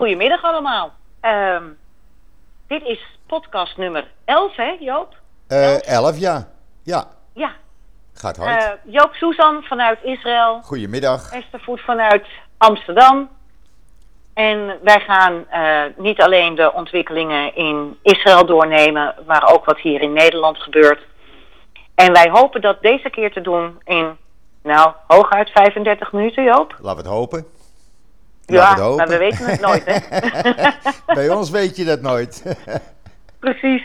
Goedemiddag allemaal. Ehm, dit is podcast nummer 11, hè Joop? Eh 11, ja. Ja, Ja. gaat hard. Eh, Joop Susan vanuit Israël. Goedemiddag. Esther Voet vanuit Amsterdam. En wij gaan eh, niet alleen de ontwikkelingen in Israël doornemen, maar ook wat hier in Nederland gebeurt. En wij hopen dat deze keer te doen in, nou, hooguit 35 minuten, Joop. Laten we het hopen. Ja, maar we weten het nooit, hè? Bij ons weet je dat nooit. Precies.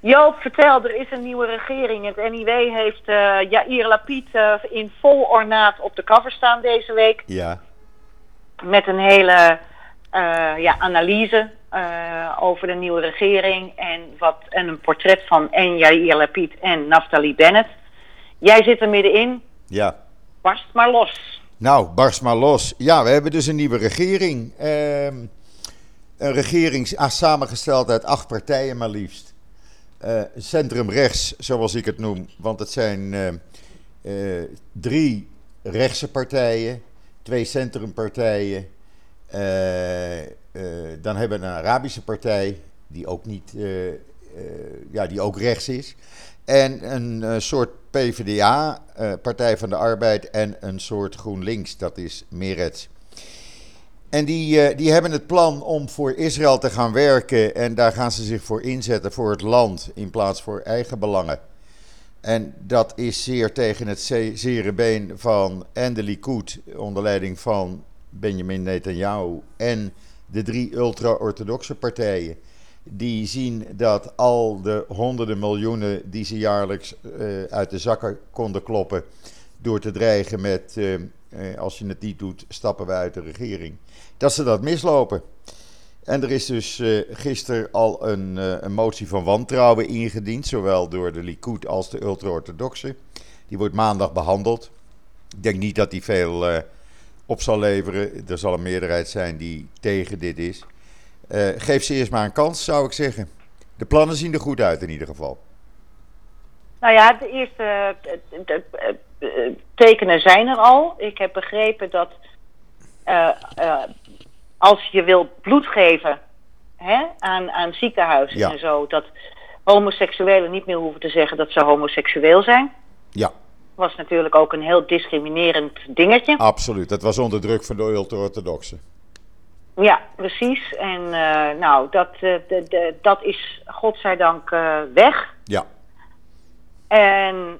Joop, vertel, er is een nieuwe regering. Het NIW heeft eh Jair Lapid eh, in vol ornaat op de cover staan deze week. ja, Met een hele eh, ja, analyse over de nieuwe regering. En, wat, en een portret van en Jair Lapid en Naftali Bennett. Jij zit er middenin. ja. Barst maar los. Nou, barst maar los. Ja, we hebben dus een nieuwe regering. Ehm, een regering ah, samengesteld uit acht partijen maar liefst. Eh, centrumrechts, zoals ik het noem. Want het zijn eh, eh, drie rechtse partijen, twee centrumpartijen. Dan hebben we een Arabische partij, die ook, niet, ja, die ook rechts is. En een eh, soort PvdA, eh, Partij van de Arbeid, en een soort GroenLinks, dat is Meretz. En die, eh, die hebben het plan om voor Israël te gaan werken en daar gaan ze zich voor inzetten voor het land in plaats voor eigen belangen. En dat is zeer tegen het ze- zere been van en de Likud onder leiding van Benjamin Netanyahu en de drie ultra-orthodoxe partijen. Die zien dat al de honderden miljoenen die ze jaarlijks eh, uit de zakken konden kloppen door te dreigen met eh, eh, als je het niet doet, stappen we uit de regering. Dat ze dat mislopen. En er is dus gisteren al een, een motie van wantrouwen ingediend, zowel door de Likud als de ultra-orthodoxen. Die wordt maandag behandeld. Ik denk niet dat die veel op zal leveren. Er zal een meerderheid zijn die tegen dit is. Eh, geef ze eerst maar een kans, zou ik zeggen. De plannen zien er goed uit in ieder geval. Nou ja, de eerste eh, de- de- eh, tekenen zijn er al. Ik heb begrepen dat als je wil bloed geven hè, aan, aan ziekenhuizen Ja. en zo, dat homoseksuelen niet meer hoeven te zeggen dat ze homoseksueel zijn. Ja, Was natuurlijk ook een heel discriminerend dingetje. absoluut. Dat was onder druk van de ultra-orthodoxen. Ja, precies. En eh, nou, dat, eh, de, de, dat is godzijdank eh weg. Ja, En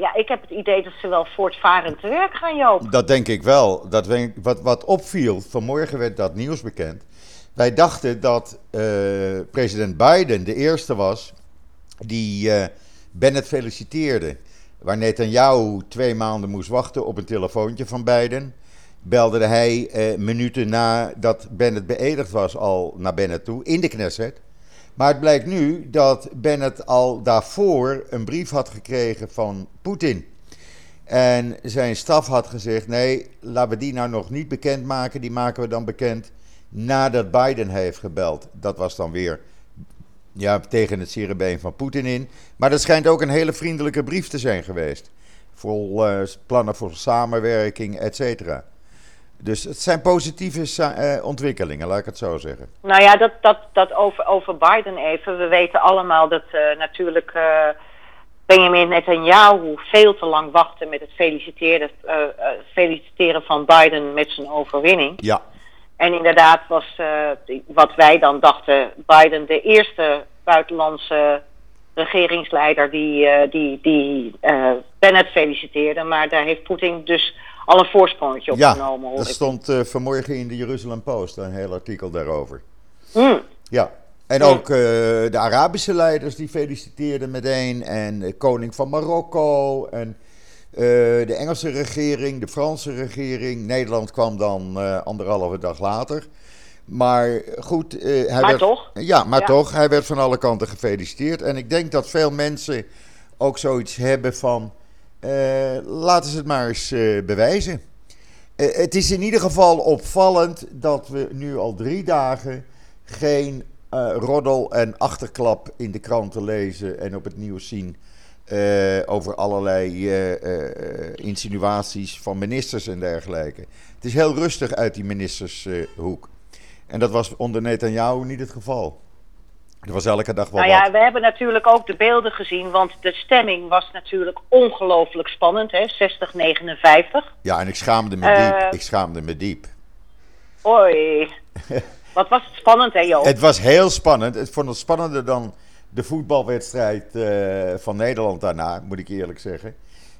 ja, ik heb het idee dat ze wel voortvarend te werk gaan, Joop. Dat denk ik wel. Dat wat, wat opviel, vanmorgen werd dat nieuws bekend. Wij dachten dat president Biden de eerste was die Bennett feliciteerde. Waar Netanyahu twee maanden moest wachten op een telefoontje van Biden, belde hij eh, minuten nadat Bennett beëdigd was al naar Bennett toe in de Knesset. Maar het blijkt nu dat Bennett al daarvoor een brief had gekregen van Poetin. En zijn staf had gezegd: nee, laten we die nou nog niet bekendmaken. Die maken we dan bekend nadat Biden heeft gebeld. Dat was dan weer ja, tegen het zere been van Poetin in. Maar dat schijnt ook een hele vriendelijke brief te zijn geweest. Vol eh, plannen voor samenwerking, et cetera. Dus het zijn positieve eh, ontwikkelingen, laat ik het zo zeggen. Nou ja, dat, dat, dat over, over Biden even. We weten allemaal dat eh, natuurlijk eh, Benjamin Netanyahu veel te lang wachtte met het feliciteren, feliciteren van Biden met zijn overwinning. Ja, En inderdaad was, wat wij dan dachten, Biden de eerste buitenlandse regeringsleider die, die, die Bennett feliciteerde. Maar daar heeft Poetin dus al een voorsprongetje op ja dat stond eh, vanmorgen in de Jeruzalem Post, een heel artikel daarover. Hmm. Ja, en ook eh, de Arabische leiders die feliciteerden meteen. En de koning van Marokko. En eh, de Engelse regering, de Franse regering. Nederland kwam dan eh, anderhalve dag later. Maar goed, hij Maar werd, toch? Ja, maar Ja. toch. Hij werd van alle kanten gefeliciteerd. En ik denk dat veel mensen ook zoiets hebben van... eh, laten ze het maar eens eh, bewijzen. Eh, het is in ieder geval opvallend dat we nu al drie dagen geen roddel en achterklap in de kranten lezen en op het nieuws zien over allerlei insinuaties van ministers en dergelijke. Het is heel rustig uit die ministershoek. En dat was onder Netanyahu niet het geval. Er was elke dag wel Nou ja, wat. we hebben natuurlijk ook de beelden gezien, want de stemming was natuurlijk ongelooflijk spannend, hè? 60-59. Ja, en ik schaamde me Eh, diep. Ik schaamde me diep. Oei. Wat was het spannend, hè, Joop? Het was heel spannend. Ik vond het spannender dan de voetbalwedstrijd eh, van Nederland daarna, moet ik eerlijk zeggen.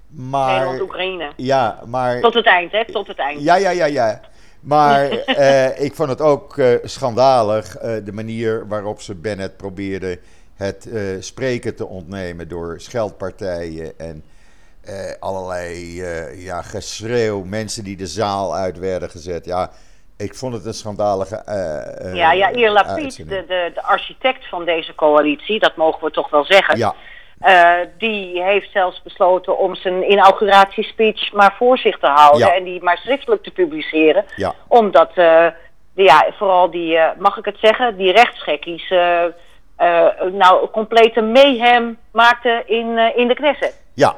Maar, Nederland-Oekraïne. ja, maar Tot het eind, hè? Tot het eind. Ja, ja, ja, ja. Maar eh, ik vond het ook eh, schandalig eh, de manier waarop ze Bennett probeerden het spreken te ontnemen door scheldpartijen en allerlei ja, geschreeuw, mensen die de zaal uit werden gezet. Ja, ik vond het een schandalige. Ja, Yair Lapid, uitzending. de, de, de architect van deze coalitie, dat mogen we toch wel zeggen. Ja, Eh, die heeft zelfs besloten om zijn inauguratiespeech maar voor zich te houden Ja. en die maar schriftelijk te publiceren. ja, Omdat, eh, de- ja, vooral die, eh, mag ik het zeggen, die rechtsgekkies nou complete mayhem maakten in, in de Knesset. ja.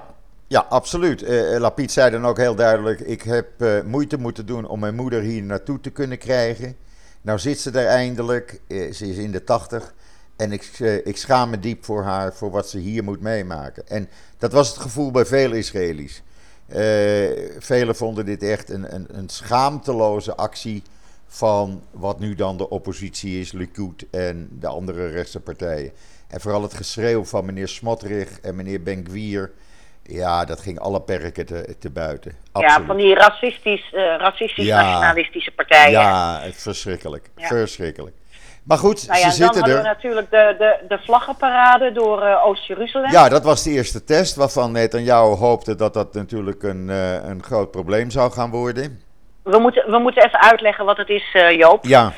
Ja, absoluut. Eh Lapid zei dan ook heel duidelijk: Ik heb moeite moeten doen om mijn moeder hier naartoe te kunnen krijgen. Nou zit ze er eindelijk. Ze is in de tachtig. En ik, eh, ik schaam me diep voor haar, voor wat ze hier moet meemaken. En dat was het gevoel bij vele Israëli's. Eh velen vonden dit echt een, een, een schaamteloze actie van wat nu dan de oppositie is, Likud en de andere rechtse partijen. En vooral het geschreeuw van meneer Smotrich en meneer Ben-Gvir. Ja, dat ging alle perken te, te buiten. Ja, van die racistisch, eh, racistisch Ja. nationalistische partijen. Ja, het verschrikkelijk. Ja. Verschrikkelijk. Maar goed, Nou ja, ze en dan zitten hadden er. we natuurlijk de, de, de vlaggenparade door eh, Oost-Jeruzalem. Ja, dat was de eerste test waarvan Netanyahu hoopte dat dat natuurlijk een, eh, een groot probleem zou gaan worden. We, moeten, we moeten even uitleggen wat het is, eh, Joop. Ja,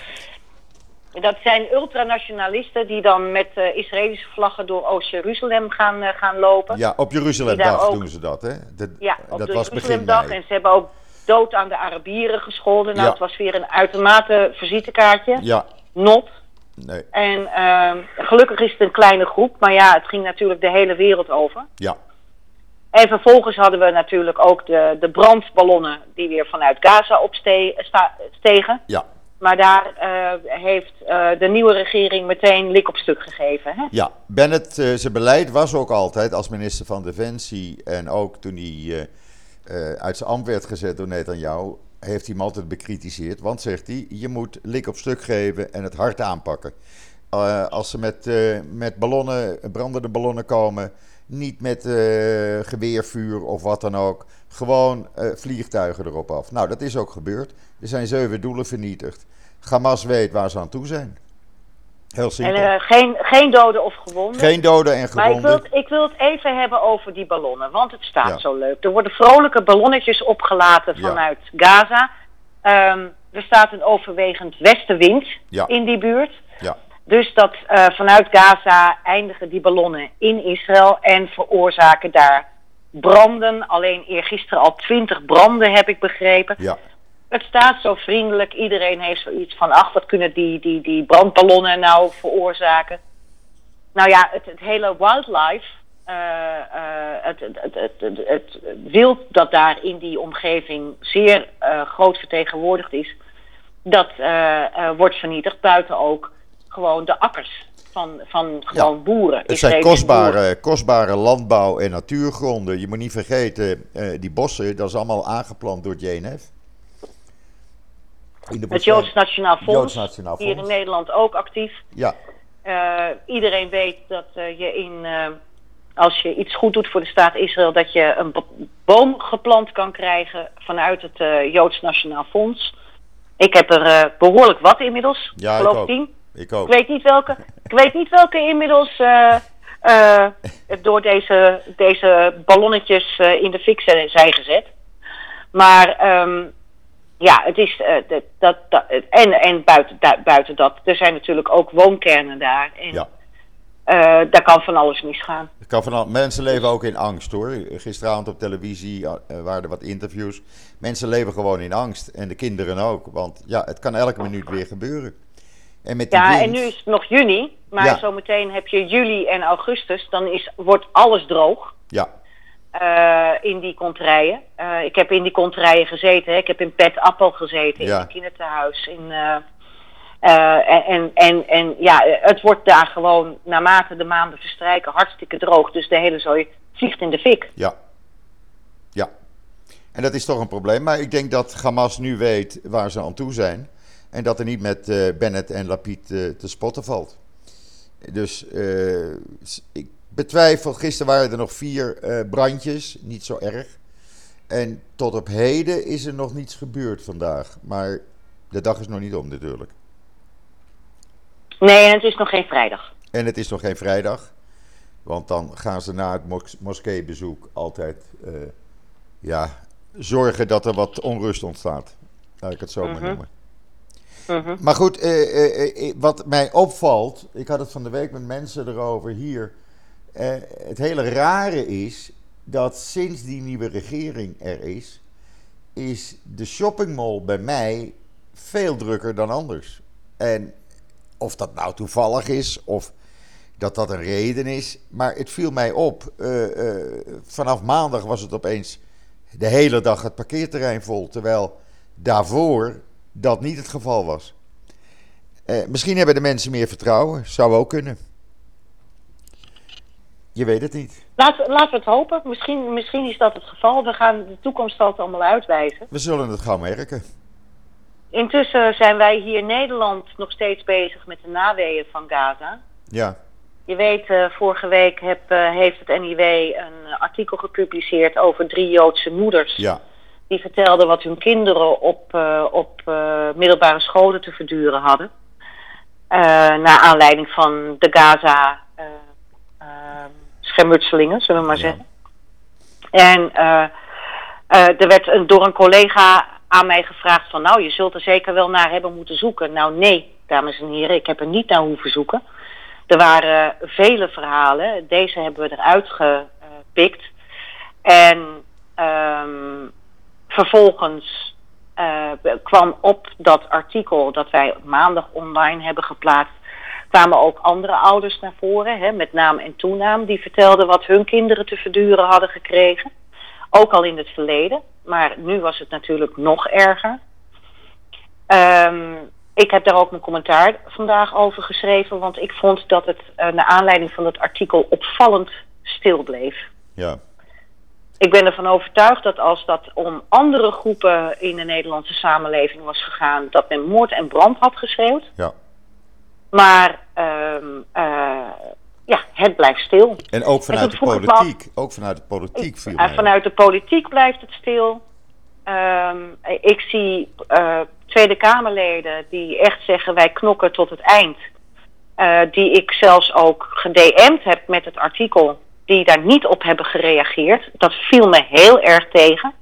Dat zijn ultranationalisten die dan met Israëlische vlaggen door Oost-Jeruzalem gaan, gaan lopen. ja op Jeruzalemdag ook- doen ze dat, hè? Ja, op dat de was begin Jeruzalemdag. En ze hebben ook dood aan de Arabieren gescholden. Nou, Ja. het was weer een uitermate visitekaartje. Ja, Not. nee, En ehm, gelukkig is het een kleine groep. Maar ja, het ging natuurlijk de hele wereld over. ja, En vervolgens hadden we natuurlijk ook de, de brandballonnen die weer vanuit Gaza opstegen. ja, Maar daar eh, heeft eh, de nieuwe regering meteen lik op stuk gegeven. Hè? ja. Bennett, eh, zijn beleid was ook altijd als minister van Defensie en ook toen hij uit zijn ambt werd gezet door Netanyahu, heeft hij hem altijd bekritiseerd. Want, zegt hij, je moet lik op stuk geven en het hard aanpakken. Eh, als ze met, eh, met ballonnen, brandende ballonnen komen, niet met eh, geweervuur of wat dan ook, gewoon vliegtuigen erop af. Nou, dat is ook gebeurd. Er zijn zeven doelen vernietigd. Hamas weet waar ze aan toe zijn. Heel simpel. eh, geen, geen doden of gewonden. Geen doden en maar ik wil, gewonden. ik wil het even hebben over die ballonnen, want het staat Ja. zo leuk. Er worden vrolijke ballonnetjes opgelaten Ja. vanuit Gaza. Ehm, er staat een overwegend westenwind Ja. in die buurt. Ja, Dus dat eh, vanuit Gaza eindigen die ballonnen in Israël en veroorzaken daar branden. Alleen eergisteren al twintig branden, heb ik begrepen. ja, Het staat zo vriendelijk. Iedereen heeft zoiets van, ach, wat kunnen die, die, die brandballonnen nou veroorzaken? Nou ja, het, het hele wildlife, eh, het, het, het, het, het, het wild dat daar in die omgeving zeer eh, groot vertegenwoordigd is, dat wordt vernietigd. Buiten ook gewoon de akkers van, van gewoon boeren. Het zijn boeren. kostbare, kostbare landbouw- en natuurgronden. Je moet niet vergeten, die bossen, dat is allemaal aangeplant door JNF. Het. Joods Nationaal Fonds, Joods Nationaal hier in. Nederland ook actief. Ja, Eh, iedereen weet dat eh, je in, eh, als je iets goed doet voor de staat Israël, dat je een bo- boom geplant kan krijgen vanuit het Joods Nationaal Fonds. Ik heb er eh, behoorlijk wat inmiddels, Ja, ik ook. tien. ik Ik ook. weet niet welke, ik weet niet welke inmiddels door deze, deze ballonnetjes in de fik zijn zijn gezet. Maar ehm, ja, het is eh, dat, dat, dat, en, en buiten, da- buiten dat, er zijn natuurlijk ook woonkernen daar. En Ja. eh, daar kan van alles misgaan. Het kan van al- mensen leven ook in angst hoor. Gisteravond op televisie eh, waren er wat interviews. Mensen leven gewoon in angst. En de kinderen ook. Want ja, het kan elke minuut weer gebeuren. En met die Ja, wind, en nu is het nog juni, maar Ja. zometeen heb je juli en augustus. Dan is, wordt alles droog. Ja, eh, in die kontrijen. Eh, ik heb in die kontrijen gezeten. Hè. Ik heb in Pet Appel gezeten, Ja. in het kinderthuis. In, eh, Uh, en, en, en ja, het wordt daar gewoon naarmate de maanden verstrijken hartstikke droog. Dus de hele zooi vliegt in de fik. Ja. Ja. En dat is toch een probleem. Maar ik denk dat Hamas nu weet waar ze aan toe zijn. En dat er niet met Bennett en Lapid te spotten valt. Dus ik betwijfel, gisteren waren er nog vier brandjes, niet zo erg. En tot op heden is er nog niets gebeurd vandaag. Maar de dag is nog niet om natuurlijk. Nee, en het is nog geen vrijdag. En het is nog geen vrijdag. Want dan gaan ze na het mos moskeebezoek altijd uh, ja, zorgen dat er wat onrust ontstaat. Laat ik het zo maar mhm. noemen. Mm Maar goed, uh, uh, wat mij opvalt, ik had het van de week met mensen erover hier. Het hele rare is dat sinds die nieuwe regering er is, is de shoppingmall bij mij veel drukker dan anders. En of dat nou toevallig is of dat dat een reden is, maar het viel mij op. Uh, uh, vanaf maandag was het opeens de hele dag het parkeerterrein vol, terwijl daarvoor dat niet het geval was. Misschien hebben de mensen meer vertrouwen, zou ook kunnen. Je weet het niet. Laten, laten we het hopen. Misschien, misschien is dat het geval. We gaan de toekomst altijd allemaal uitwijzen. We zullen het gaan merken. Intussen zijn wij hier in Nederland nog steeds bezig met de naweeën van Gaza. Ja. Je weet, uh, vorige week heb, uh, heeft het NIW een artikel gepubliceerd over drie Joodse moeders. Ja. Die vertelden wat hun kinderen op, uh, op middelbare scholen te verduren hadden. naar aanleiding van de Gaza schermutselingen, zullen we maar zeggen. En er werd een, door een collega aan mij gevraagd van nou, je zult er zeker wel naar hebben moeten zoeken. Nou nee, dames en heren, ik heb er niet naar hoeven zoeken. Er waren vele verhalen, deze hebben we eruit gepikt. En um, vervolgens uh, kwam op dat artikel dat wij maandag online hebben geplaatst, kwamen ook andere ouders naar voren, hè, met naam en toenaam, die vertelden wat hun kinderen te verduren hadden gekregen. Ook al in het verleden, maar nu was het natuurlijk nog erger. Um, ik heb daar ook mijn commentaar vandaag over geschreven, want ik vond dat het uh, naar aanleiding van het artikel opvallend stil bleef. Ja. Ik ben ervan overtuigd dat als dat om andere groepen in de Nederlandse samenleving was gegaan, dat men moord en brand had geschreeuwd. Ja. Maar um, uh, ja, het blijft stil. En ook vanuit de politiek. ook vanuit de politiek. Ik, uh, vanuit de politiek blijft het stil. Um, ik zie uh, Tweede Kamerleden die echt zeggen wij knokken tot het eind. Uh, die ik zelfs ook gedM'd heb met het artikel. Die daar niet op hebben gereageerd. Dat viel me heel erg tegen.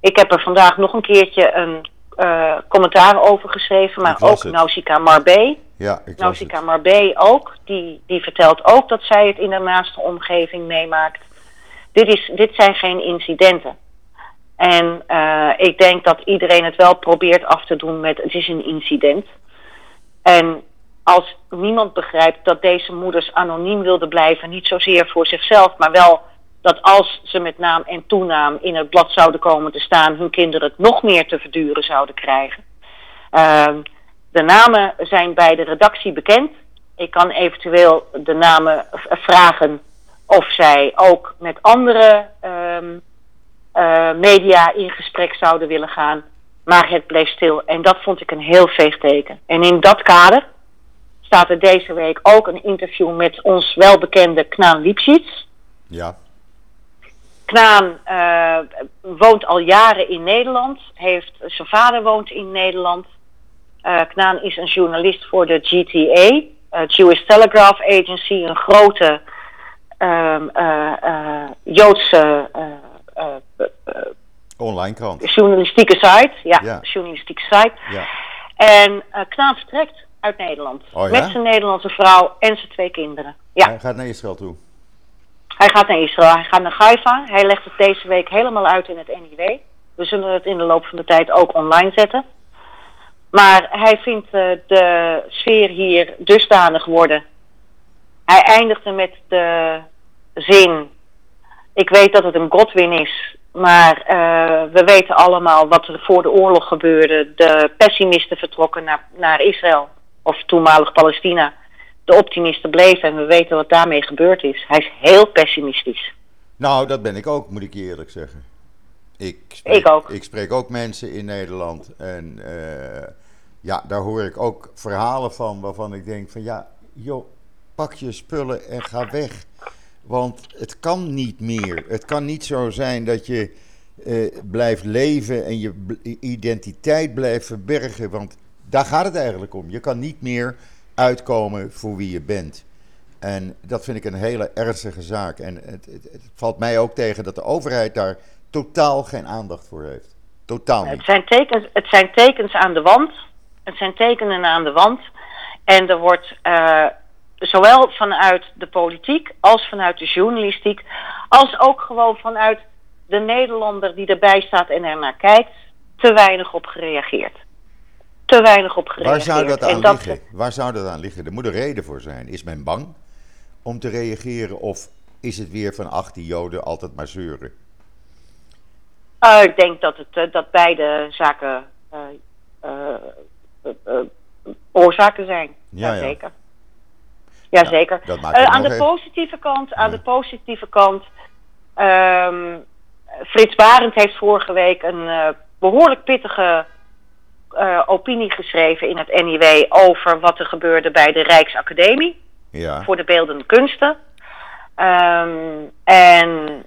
Ik heb er vandaag nog een keertje een uh, commentaar over geschreven. Maar ook Nausicaa Marbé. Ja, Nausicaa Marbé ook. Die, die vertelt ook dat zij het in de naaste omgeving meemaakt. Dit, is, dit zijn geen incidenten. En uh, ik denk dat iedereen het wel probeert af te doen met het is een incident. En als niemand begrijpt dat deze moeders anoniem wilden blijven, niet zozeer voor zichzelf, maar wel dat als ze met naam en toenaam in het blad zouden komen te staan, hun kinderen het nog meer te verduren zouden krijgen. Uh, de namen zijn bij de redactie bekend. Ik kan eventueel de namen vragen of zij ook met andere um, uh, media in gesprek zouden willen gaan. Maar het bleef stil. En dat vond ik een heel veeg teken. En in dat kader staat er deze week ook een interview met ons welbekende Knaan Lipschitz. Ja. Knaan uh, woont al jaren in Nederland. Heeft, zijn vader woont in Nederland. Uh, Knaan is een journalist voor de GTA, Jewish Telegraph Agency, een grote um, Joodse Online krant. Journalistieke site, ja, ja. journalistieke site. Ja. En uh, Knaan vertrekt uit Nederland. Oh, ja? Met zijn Nederlandse vrouw en zijn twee kinderen. Ja. Hij gaat naar Israël toe. Hij gaat naar Israël. Hij gaat naar Haifa. Hij legt het deze week helemaal uit in het NIW. We zullen het in de loop van de tijd ook online zetten. Maar hij vindt uh, de sfeer hier dusdanig worden. Hij eindigde met de zin: Ik weet dat het een Godwin is, Maar uh, we weten allemaal wat er voor de oorlog gebeurde. De pessimisten vertrokken naar, naar Israël, of toenmalig Palestina. De optimisten bleven en we weten wat daarmee gebeurd is. Hij is heel pessimistisch. Nou, dat ben ik ook, moet ik je eerlijk zeggen. Ik, spreek, ik ook. Ik spreek ook mensen in Nederland en uh, ja, daar hoor ik ook verhalen van waarvan ik denk van ja, joh, pak je spullen en ga weg. Want het kan niet meer. Het kan niet zo zijn dat je uh, blijft leven en je identiteit blijft verbergen. Want daar gaat het eigenlijk om. Je kan niet meer uitkomen voor wie je bent. En dat vind ik een hele ernstige zaak. En het, het, het valt mij ook tegen dat de overheid daar totaal geen aandacht voor heeft. Totaal niet. Het zijn tekens, het zijn tekens aan de wand. Het zijn tekenen aan de wand. En er wordt uh, zowel vanuit de politiek als vanuit de journalistiek, als ook gewoon vanuit de Nederlander die erbij staat en ernaar kijkt, te weinig op gereageerd. Te weinig op gereageerd. Waar zou dat aan liggen? Waar zou dat aan liggen? Er moet een reden voor zijn. Is men bang om te reageren of is het weer van ach die joden altijd maar zeuren? Uh, ik denk dat, het, uh, dat beide zaken uh, oorzaken zijn. Ja, ja. zeker. Jazeker. Ja, aan de positieve kant, aan de positieve kant. Um, Frits Barend heeft vorige week een behoorlijk pittige uh, opinie geschreven in het NIW over wat er gebeurde bij de Rijksacademie ja. voor de beeldende kunsten. Um, en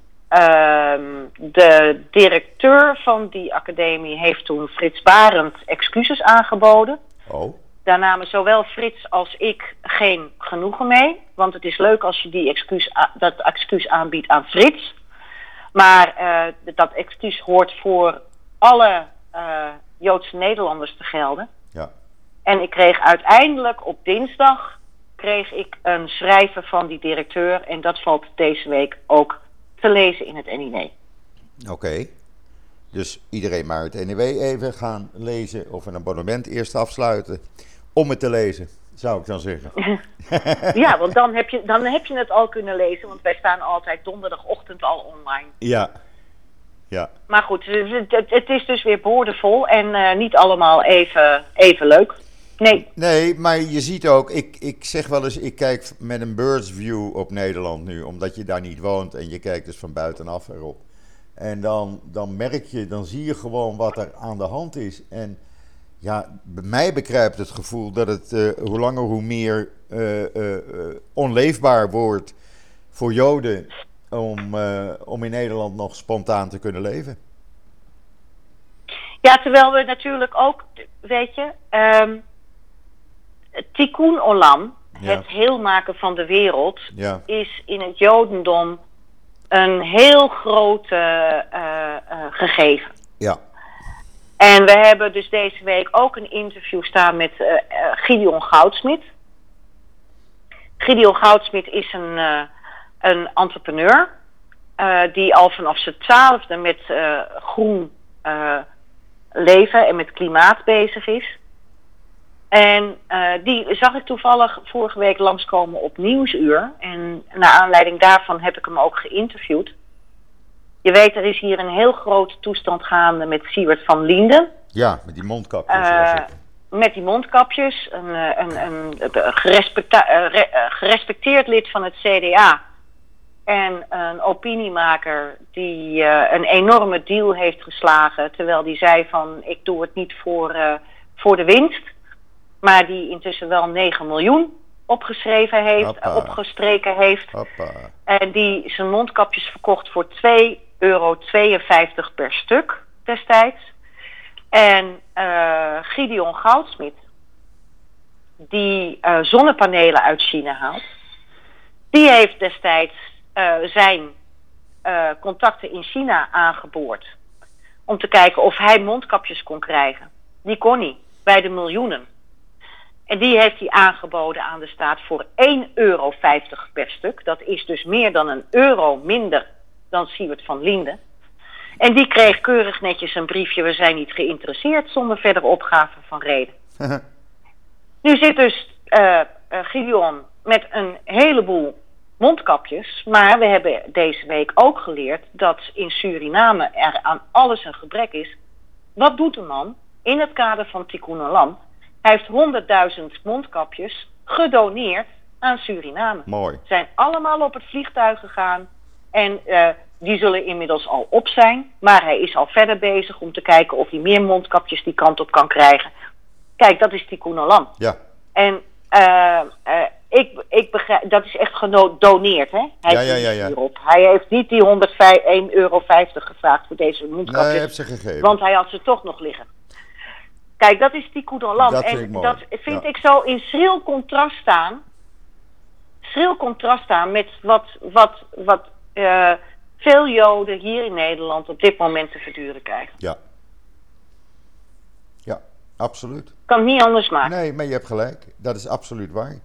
de directeur van die academie heeft toen Frits Barend excuses aangeboden. Oh. Daar namen zowel Frits als ik geen genoegen mee. Want het is leuk als je die excuus, dat excuus aanbiedt aan Frits. Maar uh, dat excuus hoort voor alle uh, Joodse Nederlanders te gelden. Ja. En ik kreeg uiteindelijk op dinsdag kreeg ik een schrijven van die directeur. En dat valt deze week ook te lezen in het NIW. Oké. Dus iedereen maar het NIW even gaan lezen of een abonnement eerst afsluiten om het te lezen, zou ik dan zeggen. ja, want dan heb, je, dan heb je het al kunnen lezen, want wij staan altijd donderdagochtend al online. Ja. Ja. Maar goed, het, het is dus weer boordevol en uh, niet allemaal even, even leuk. Nee. Nee, maar je ziet ook, ik, ik zeg wel eens, ik kijk met een bird's view op Nederland nu, omdat je daar niet woont en je kijkt dus van buitenaf erop. En dan, dan merk je, dan zie je gewoon wat er aan de hand is. En ja, bij mij bekruipt het gevoel dat het uh, hoe langer hoe meer uh, uh, onleefbaar wordt voor Joden om, om in Nederland nog spontaan te kunnen leven. Ja, terwijl we natuurlijk ook, weet je, um, tikkun olam, ja. het heel maken van de wereld, ja. is in het Jodendom een heel groot gegeven. Ja. En we hebben dus deze week ook een interview staan met uh, Gideon Goudsmit. Gideon Goudsmit is een, een entrepreneur die al vanaf zijn twaalfde met groen leven en met klimaat bezig is. En die zag ik toevallig vorige week langskomen op Nieuwsuur. En naar aanleiding daarvan heb ik hem ook geïnterviewd. Je weet, er is hier een heel grote toestand gaande met Siewert van Linden. Ja, met die mondkapjes. Uh, met die mondkapjes. Een, eh, een, een, een gerespecta- gerespecteerd lid van het CDA. En een opiniemaker die uh, een enorme deal heeft geslagen. Terwijl die zei van ik doe het niet voor, voor de winst. Maar die intussen wel 9 miljoen opgeschreven heeft, Hoppa. opgestreken heeft. Hoppa. En die zijn mondkapjes verkocht voor 2 euro 52 per stuk destijds. En uh, Gideon Goudsmit, die uh, zonnepanelen uit China haalt, die heeft destijds uh, zijn contacten in China aangeboord. Om te kijken of hij mondkapjes kon krijgen. Die kon hij, bij de miljoenen. En die heeft hij aangeboden aan de staat voor 1,50 euro per stuk. Dat is dus meer dan een euro minder dan Siewert van Linden. En die kreeg keurig netjes een briefje, we zijn niet geïnteresseerd, zonder verdere opgave van reden. nu zit dus uh, uh, Gideon met een heleboel mondkapjes. Maar we hebben deze week ook geleerd dat in Suriname er aan alles een gebrek is. Wat doet de man in het kader van Tikkun Olam? Hij heeft 100.000 mondkapjes gedoneerd aan Suriname. Mooi. Zijn allemaal op het vliegtuig gegaan. En uh, die zullen inmiddels al op zijn. Maar hij is al verder bezig om te kijken of hij meer mondkapjes die kant op kan krijgen. Kijk, dat is Tikkun Olam. Ja. En uh, uh, ik, ik begrijp, dat is echt gedoneerd, hè? Hij ja, ja, ja, ja. Hierop. Hij heeft niet die 101,50 euro gevraagd voor deze mondkapjes. Nee, hij heeft ze gegeven. Want hij had ze toch nog liggen. Kijk, dat is die Koedeland. Dat en vind ik mooi. dat vind Ja. ik zo in schril contrast staan. Schril contrast staan met wat, wat, wat eh, veel Joden hier in Nederland op dit moment te verduren krijgen. Ja. Ja, absoluut. Kan het niet anders maken. Nee, maar je hebt gelijk. Dat is absoluut waar.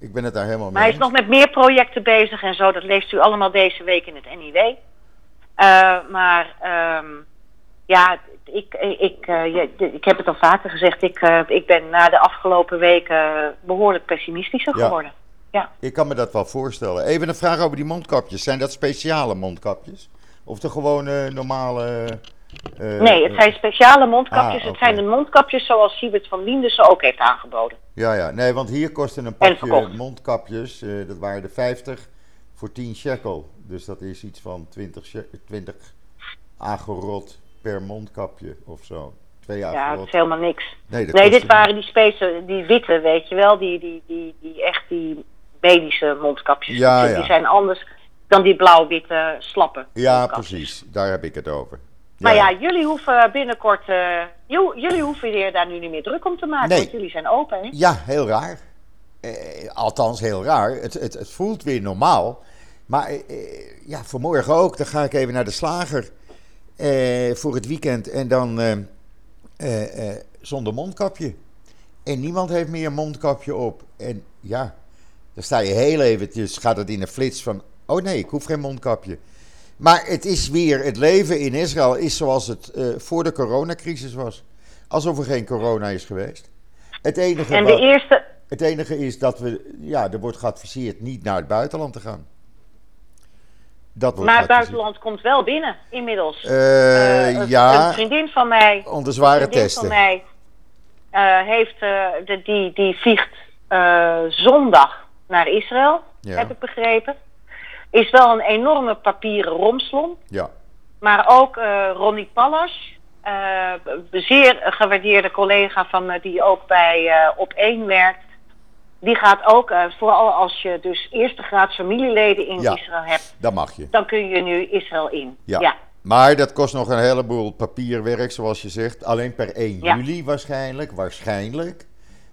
Ik ben het daar helemaal Maar mee hij is nog met meer projecten bezig en zo. Dat leest u allemaal deze week in het NIW. Eh, maar ehm, ja, ik, ik, eh, ik heb het al vaker gezegd. Ik, eh, ik ben na de afgelopen weken behoorlijk pessimistischer Ja. geworden. Ja. Ik kan me dat wel voorstellen. Even een vraag over die mondkapjes. Zijn dat speciale mondkapjes? Of de gewone normale... eh, Nee, het eh, zijn speciale mondkapjes. Ah, Het zijn de mondkapjes zoals Siebert van Linden ze ook heeft aangeboden. Ja, ja. Nee, want hier kostte een En pakje mondkapjes, eh, dat waren er 50, voor 10 shekel. Dus dat is iets van 20, she- 20 agorot per mondkapje of zo. Twee Ja, dat is helemaal niks. nee, dit waren die spezen, die witte, weet je wel. Die, die, die, die echt die medische mondkapjes. Ja, die, ja. die zijn anders dan die blauw-witte slappe Ja, precies. Daar heb ik het over. Maar ja, jullie hoeven binnenkort, eh, jullie hoeven je daar nu niet meer druk om te maken, Nee. want jullie zijn open, hè? Ja, heel raar. Eh, althans, heel raar. Het, het, het voelt weer normaal. Maar eh, eh, ja, vanmorgen ook. Dan ga ik even naar de slager eh, voor het weekend. En dan eh, eh, zonder mondkapje. En niemand heeft meer een mondkapje op. En ja, dan sta je heel eventjes, gaat het in een flits van... Oh nee, ik hoef geen mondkapje. Maar het is weer, het leven in Israël is zoals het voor de coronacrisis was. Alsof er geen corona is geweest. Het enige En wat- de eerste, het enige is dat we, ja, er wordt geadviseerd niet naar het buitenland te gaan. Dat wordt maar het buitenland komt wel binnen, inmiddels. Eh, Eh, een- ja, Een vriendin van mij, onder zware vriendin testen. van mij eh, heeft, de, die, die vliegt zondag naar Israël, Ja. heb ik begrepen. Is wel een enorme papieren romslom. Ja, Maar ook Ronnie Pallas, eh, zeer gewaardeerde collega van me die ook bij eh Op 1 werkt. Die gaat ook, eh, vooral als je dus eerste graads familieleden in Ja. Israël hebt, dat mag je. dan kun je nu Israël in. Ja. ja. Maar dat kost nog een heleboel papierwerk, zoals je zegt. Alleen per 1 Ja. juli waarschijnlijk, waarschijnlijk,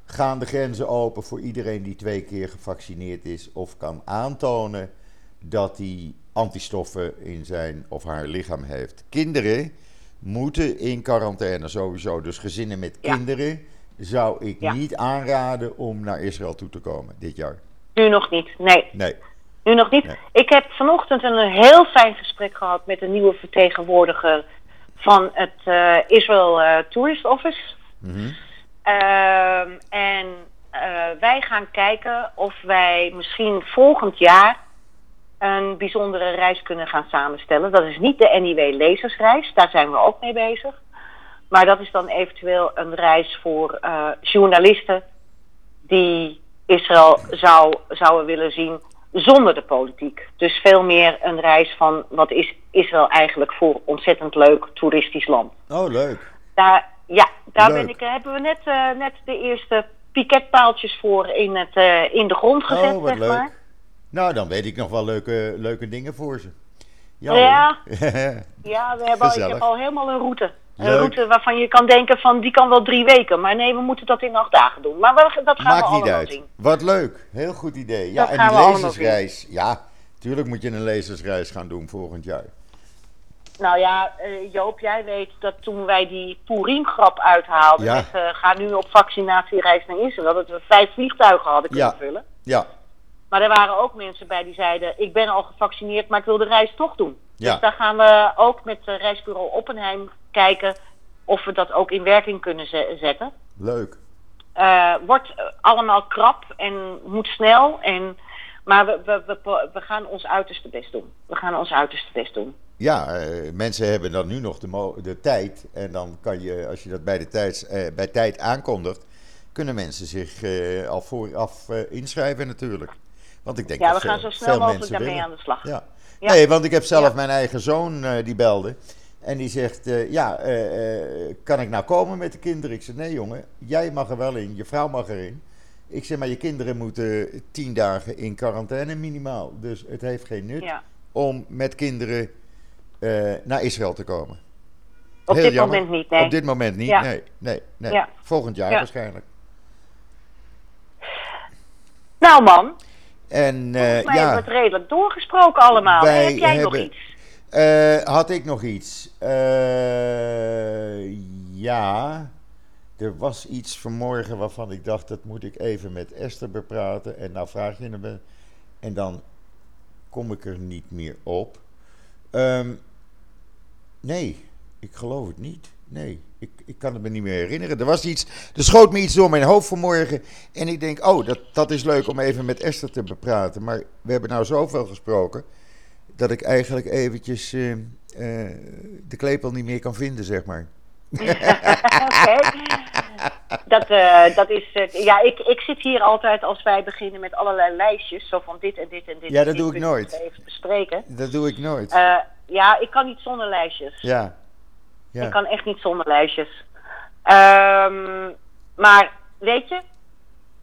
gaan de grenzen open voor iedereen die twee keer gevaccineerd is of kan aantonen dat hij antistoffen in zijn of haar lichaam heeft. Kinderen moeten in quarantaine sowieso. Dus gezinnen met kinderen zou ik Ja. niet aanraden om naar Israël toe te komen dit jaar. Nu nog niet, nee. Nee. Nu nog niet. Nee. Ik heb vanochtend een heel fijn gesprek gehad met een nieuwe vertegenwoordiger van het eh, Israel eh, Tourist Office. Mhm. Ehm, en eh, wij gaan kijken of wij misschien volgend jaar een bijzondere reis kunnen gaan samenstellen. Dat is niet de NIW lezersreis, daar zijn we ook mee bezig. Maar dat is dan eventueel een reis voor eh, journalisten die Israël zou, zouden willen zien zonder de politiek. Dus veel meer een reis van wat is Israël eigenlijk voor ontzettend leuk toeristisch land. Oh, leuk. Daar, ja, daar Leuk. ben ik, eh, hebben we net, eh, net de eerste piketpaaltjes voor in, het, in de grond gezet, oh, wat zeg leuk. maar. Nou, dan weet ik nog wel leuke, leuke dingen voor ze. Ja. hoor. Ja, we hebben al, ik Gezellig. heb al helemaal een route. Een route waarvan je kan denken van die kan wel drie weken. Maar nee, we moeten dat in acht dagen doen. Maar we, dat gaan we Maakt niet allemaal uit. zien. Wat leuk. Heel goed idee. Ja, Dat en gaan die we lezersreis. Ja, tuurlijk moet je een lezersreis gaan doen volgend jaar. Nou ja, eh, Joop, jij weet dat toen wij die Purim-grap uithaalden... Ja. met eh, ga nu op vaccinatiereis naar Israël... dat we vijf vliegtuigen hadden kunnen Ja. vullen. Ja, Maar er waren ook mensen bij die zeiden: Ik ben al gevaccineerd, maar ik wil de reis toch doen. Ja. Dus daar gaan we ook met het reisbureau Oppenheim kijken of we dat ook in werking kunnen ze- zetten. leuk. Eh, wordt eh, allemaal krap en moet snel. En Maar we, we, we, we gaan ons uiterste best doen. We gaan ons uiterste best doen. Ja, eh, mensen hebben dan nu nog de, de tijd. En dan kan je, als je dat bij, de tijd, eh, bij tijd aankondigt, kunnen mensen zich eh, al vooraf eh, inschrijven natuurlijk. Want ik denk Ja, dat we gaan veel- zo snel mogelijk daarmee willen. aan de slag. Ja. Ja. Nee, want ik heb zelf Ja. mijn eigen zoon eh, die belde. En die zegt, eh, ja, eh, kan ik nou komen met de kinderen? Ik zeg, nee jongen, jij mag er wel in, je vrouw mag erin. Ik zeg, maar je kinderen moeten tien dagen in quarantaine minimaal. Dus het heeft geen nut Ja. om met kinderen naar Israël te komen. Op Heel dit jammer. moment niet, nee. Op dit moment niet, Ja. nee. nee, nee. Volgend jaar Ja. waarschijnlijk. Nou man, En volgens mij ja, redelijk doorgesproken allemaal. Wij Heb jij nog iets? Eh, had ik nog iets? Eh, ja, er was iets vanmorgen waarvan ik dacht dat moet ik even met Esther bepraten. En nou vraag je me en dan kom ik er niet meer op. Ehm, nee, ik geloof het niet. Nee, ik, ik kan het me niet meer herinneren. Er was iets, er schoot me iets door mijn hoofd vanmorgen. En ik denk, oh, dat, dat is leuk om even met Esther te bepraten. Maar we hebben nou zoveel gesproken dat ik eigenlijk eventjes eh, eh, de klepel niet meer kan vinden, zeg maar. Dat, eh, dat is, ja, ik, ik zit hier altijd als wij beginnen met allerlei lijstjes, zo van dit en dit en dit. Ja, dat dit doe ik nooit. Even bespreken. Dat doe ik nooit. Ja, ik kan niet zonder lijstjes. ja. Ja. Ik kan echt niet zonder lijstjes. Ehm, maar weet je,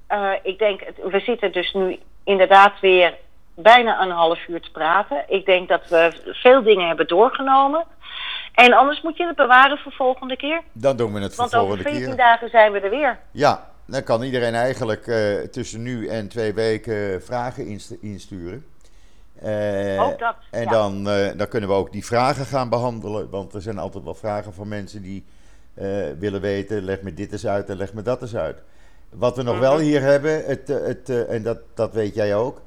eh, ik denk, we zitten dus nu inderdaad weer bijna een half uur te praten. Ik denk dat we veel dingen hebben doorgenomen. En anders moet je het bewaren voor volgende keer. Dan doen we het voor Want over volgende 14 keer. dagen zijn we er weer. Ja, dan kan iedereen eigenlijk eh, tussen nu en twee weken vragen inst- insturen. Eh, Ook dat, En ja. dan, eh, dan kunnen we ook die vragen gaan behandelen. Want er zijn altijd wel vragen van mensen die eh, willen weten: leg me dit eens uit en leg me dat eens uit. Wat we nog wel Mhm. hier hebben, het, het, en dat, dat weet jij ook.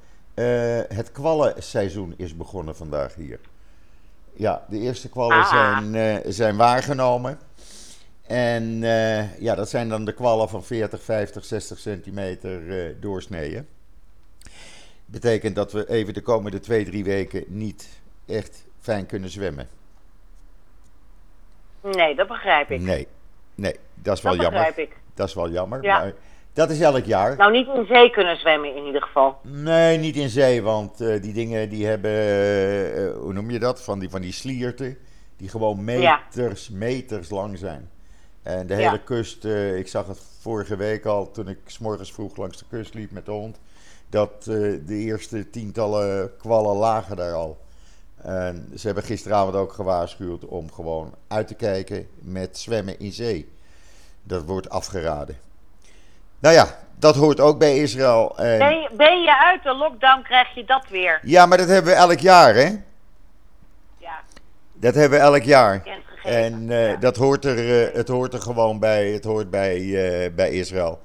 het kwallenseizoen is begonnen vandaag hier. Ja, de eerste kwallen Ah. zijn, zijn waargenomen. En ja, dat zijn dan de kwallen van 40, 50, 60 centimeter doorsneden. Betekent dat we even de komende twee, drie weken niet echt fijn kunnen zwemmen. Nee, dat begrijp ik. Nee, nee, dat is wel dat jammer. begrijp ik. Dat is wel jammer, Ja. maar dat is elk jaar. Nou, niet in zee kunnen zwemmen in ieder geval. Nee, niet in zee, want eh, die dingen die hebben, eh, eh, hoe noem je dat, van die, van die slierten, die gewoon Ja. meters, meters lang zijn. En de Ja. hele kust, ik zag het vorige week al toen ik s morgens vroeg langs de kust liep met de hond, dat eh, de eerste tientallen kwallen lagen daar al. En ze hebben gisteravond ook gewaarschuwd om gewoon uit te kijken met zwemmen in zee. Dat wordt afgeraden. Nou ja, dat hoort ook bij Israël. En... Ben je, ben je uit de lockdown, krijg je dat weer. Ja, maar dat hebben we elk jaar, hè? Ja, Dat hebben we elk jaar. En eh, dat hoort er, eh, het hoort er gewoon bij. Het hoort bij, eh, bij Israël.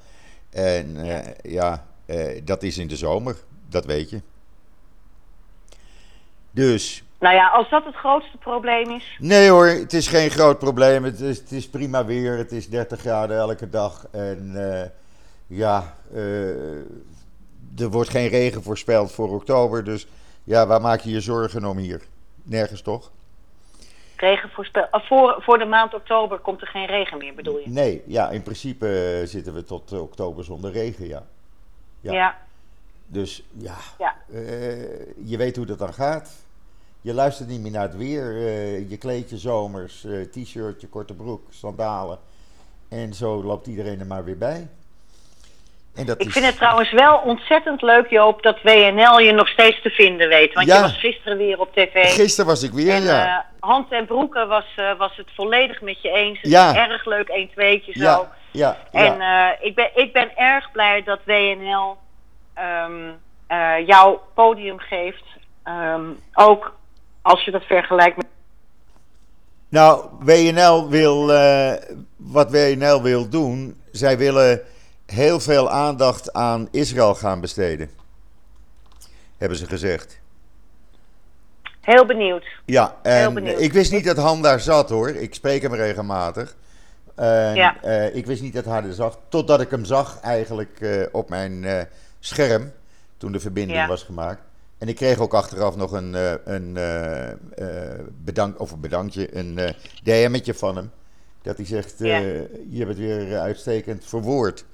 En ja, dat is in de zomer. Dat weet je. Dus, Nou ja, als dat het grootste probleem is. nee hoor, het is geen groot probleem. Het is, het is prima weer. Het is 30 graden elke dag. En ja, er wordt geen regen voorspeld voor oktober. Dus ja, waar maak je je zorgen om hier? Nergens toch? Regen voorspel, ah, voor, voor de maand oktober komt er geen regen meer, bedoel je? Nee, ja, in principe eh, zitten we tot eh, oktober zonder regen, ja. Ja. Ja. Dus ja, Ja. eh, je weet hoe dat dan gaat. Je luistert niet meer naar het weer. eh, je kleed je zomers, eh, t-shirtje, korte broek, sandalen. En zo loopt iedereen er maar weer bij. En dat Ik is, vind het trouwens wel ontzettend leuk, Joop, dat WNL je nog steeds te vinden weet. Want Ja. je was gisteren weer op tv. Gisteren was ik weer, en ja. eh, Hand en Broeken was, eh, was het volledig met je eens. Het Ja. is Erg leuk, 1 2'tje zo. ja, ja, En eh, ik, ben, ik ben erg blij dat WNL ehm, eh, jouw podium geeft. Ehm, ook als je dat vergelijkt met. Nou, WNL wil, wat WNL wil doen, zij willen heel veel aandacht aan Israël gaan besteden. Hebben ze gezegd. Heel benieuwd. Ja, Heel en benieuwd. ik wist niet dat Han daar zat hoor. Ik spreek hem regelmatig. En, Ja. eh, ik wist niet dat hij er zag, totdat ik hem zag eigenlijk eh, op mijn eh, scherm. toen de verbinding Ja. was gemaakt. En ik kreeg ook achteraf nog een, een bedank, of een bedankje, een DM'tje van hem. Dat hij zegt, Ja. je hebt het weer uitstekend verwoord.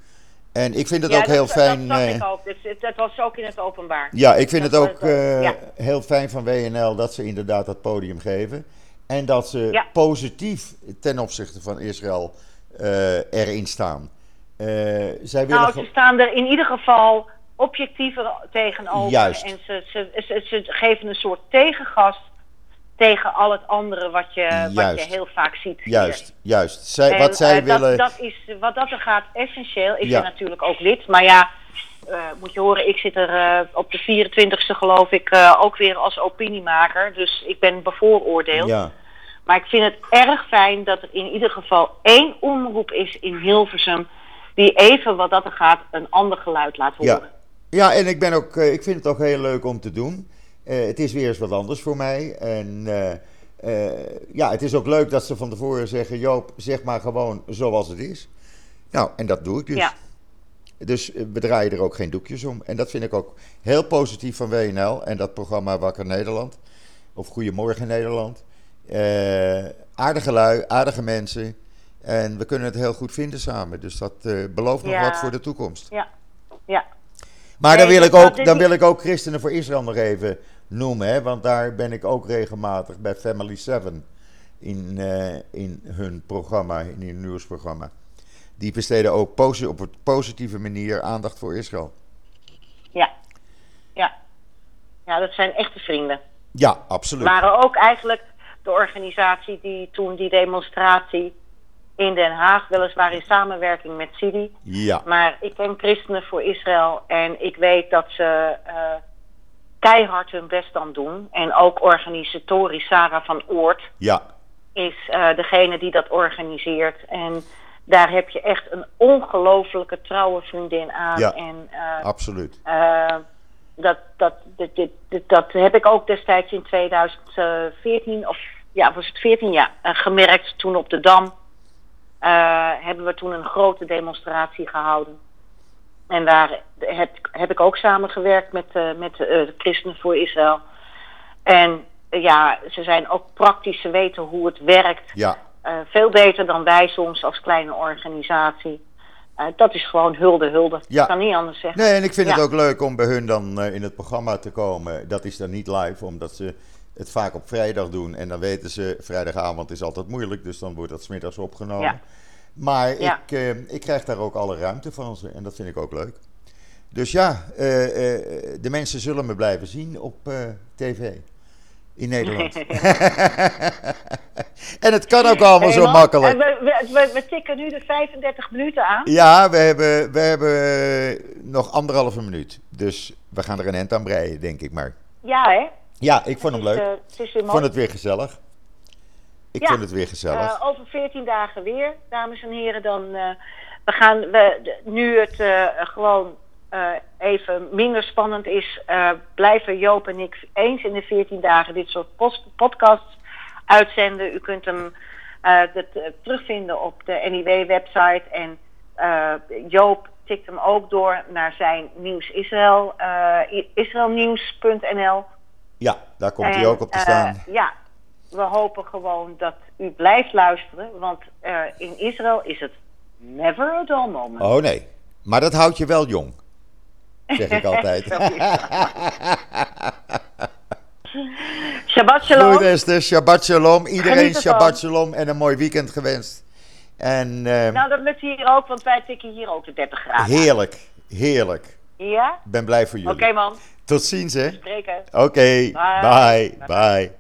En ik vind het ja, ook heel dat, fijn. Dat, eh, ik ook. Dus dat was ook in het openbaar. ja, ik vind Dat het ook dat- eh, ja. heel fijn van WNL dat ze inderdaad dat podium geven. En dat ze Ja. positief ten opzichte van Israël eh, erin staan. Eh, zij willen Nou, ze staan er in ieder geval objectiever tegenover. Juist. En ze, ze, ze, ze geven een soort tegengas tegen al het andere wat je, wat je heel vaak ziet. hier. Juist, juist. Zij, En, wat zij eh, dat- willen. Dat, is, wat dat er gaat essentieel. Ik ben natuurlijk ook lid. Maar ja, eh, moet je horen, ik zit er eh, op de 24e geloof ik ook weer als opiniemaker. Dus ik ben bevooroordeeld. ja, Maar ik vind het erg fijn dat er in ieder geval één omroep is in Hilversum... die even wat dat er gaat een ander geluid laat horen. ja. ja, en ik, ben ook, ik vind het ook heel leuk om te doen. Eh, het is weer eens wat anders voor mij. En eh, eh, ja, het is ook leuk dat ze van tevoren zeggen: Joop, zeg maar gewoon zoals het is. Nou, en dat doe ik dus. Ja. Dus we draaien er ook geen doekjes om. En dat vind ik ook heel positief van WNL en dat programma Wakker Nederland. Of Goedemorgen Nederland. Aardige lui, aardige mensen. En we kunnen het heel goed vinden samen. Dus dat belooft nog wat voor de toekomst. Ja, ja. Maar Nee, dan, wil ik ook, dan wil ik ook Christenen voor Israël nog even noemen. Hè, want daar ben ik ook regelmatig bij Family 7 in, eh, in hun programma, in hun nieuwsprogramma. Die besteden ook posi- op een positieve manier aandacht voor Israël. ja. Ja. Ja, dat zijn echte vrienden. Ja, absoluut. waren ook eigenlijk de organisatie die toen die demonstratie in Den Haag, weliswaar in samenwerking met Sidi. Ja, Maar ik ken Christenen voor Israël en ik weet dat ze eh, keihard hun best aan doen. En ook organisatorisch Sarah van Oort ja, is eh, degene die dat organiseert. En daar heb je echt een ongelofelijke trouwe vriendin aan. Ja. En eh, absoluut. eh, dat, dat, dit, dit- dat heb ik ook destijds in 2014, of ja, was het 14 jaar, eh, gemerkt. Toen op de Dam eh, hebben we toen een grote demonstratie gehouden. En daar heb, heb ik ook samengewerkt met, eh, met eh, de Christenen voor Israël. En eh, ja, ze zijn ook praktisch, ze weten hoe het werkt. Ja, veel beter dan wij soms als kleine organisatie. Dat is gewoon hulde, hulde. Ja. Ik kan niet anders zeggen. nee, en ik vind Ja. het ook leuk om bij hun dan in het programma te komen. Dat is dan niet live, omdat ze het vaak op vrijdag doen. En dan weten ze, vrijdagavond is altijd moeilijk, dus dan wordt dat smiddags opgenomen. Ja. Maar Ja. ik, eh, ik krijg daar ook alle ruimte van ze en dat vind ik ook leuk. Dus ja, eh, eh, de mensen zullen me blijven zien op tv in Nederland. en het kan ook allemaal zo makkelijk. We, we, we, we tikken nu de 35 minuten aan. Ja, we hebben, we hebben nog anderhalve minuut. Dus we gaan er een end aan breien, denk ik maar. Ja, hè? Ja, ik vond hem leuk. Ik vond het weer gezellig. Ik Ja. vind het weer gezellig. Eh, over 14 dagen weer, dames en heren. Dan, eh, we gaan, we, de- nu het eh, gewoon even minder spannend is, blijven Joop en ik eens in de 14 dagen dit soort podcasts uitzenden. U kunt hem dat, eh, terugvinden op de NIW-website. En Joop tikt hem ook door naar zijn Nieuws Israël, i- israelnieuws.nl. ja, daar komt hij En, ook op te staan. ja, we hopen gewoon dat u blijft luisteren. Want eh, in Israël is het never a dull moment. Oh nee, maar dat houdt je wel jong. Zeg ik altijd. Shabbat shalom. Goed Esther, Shabbat Shalom. Iedereen. Shabbat Shalom en een mooi weekend gewenst. En eh, Nou, dat lukt hier ook, want wij tikken hier ook de 30 graden. heerlijk, heerlijk. Ja? Ik ben blij voor Oké jullie. man, Tot ziens hè. spreken. Oké, Bye. bye, bye.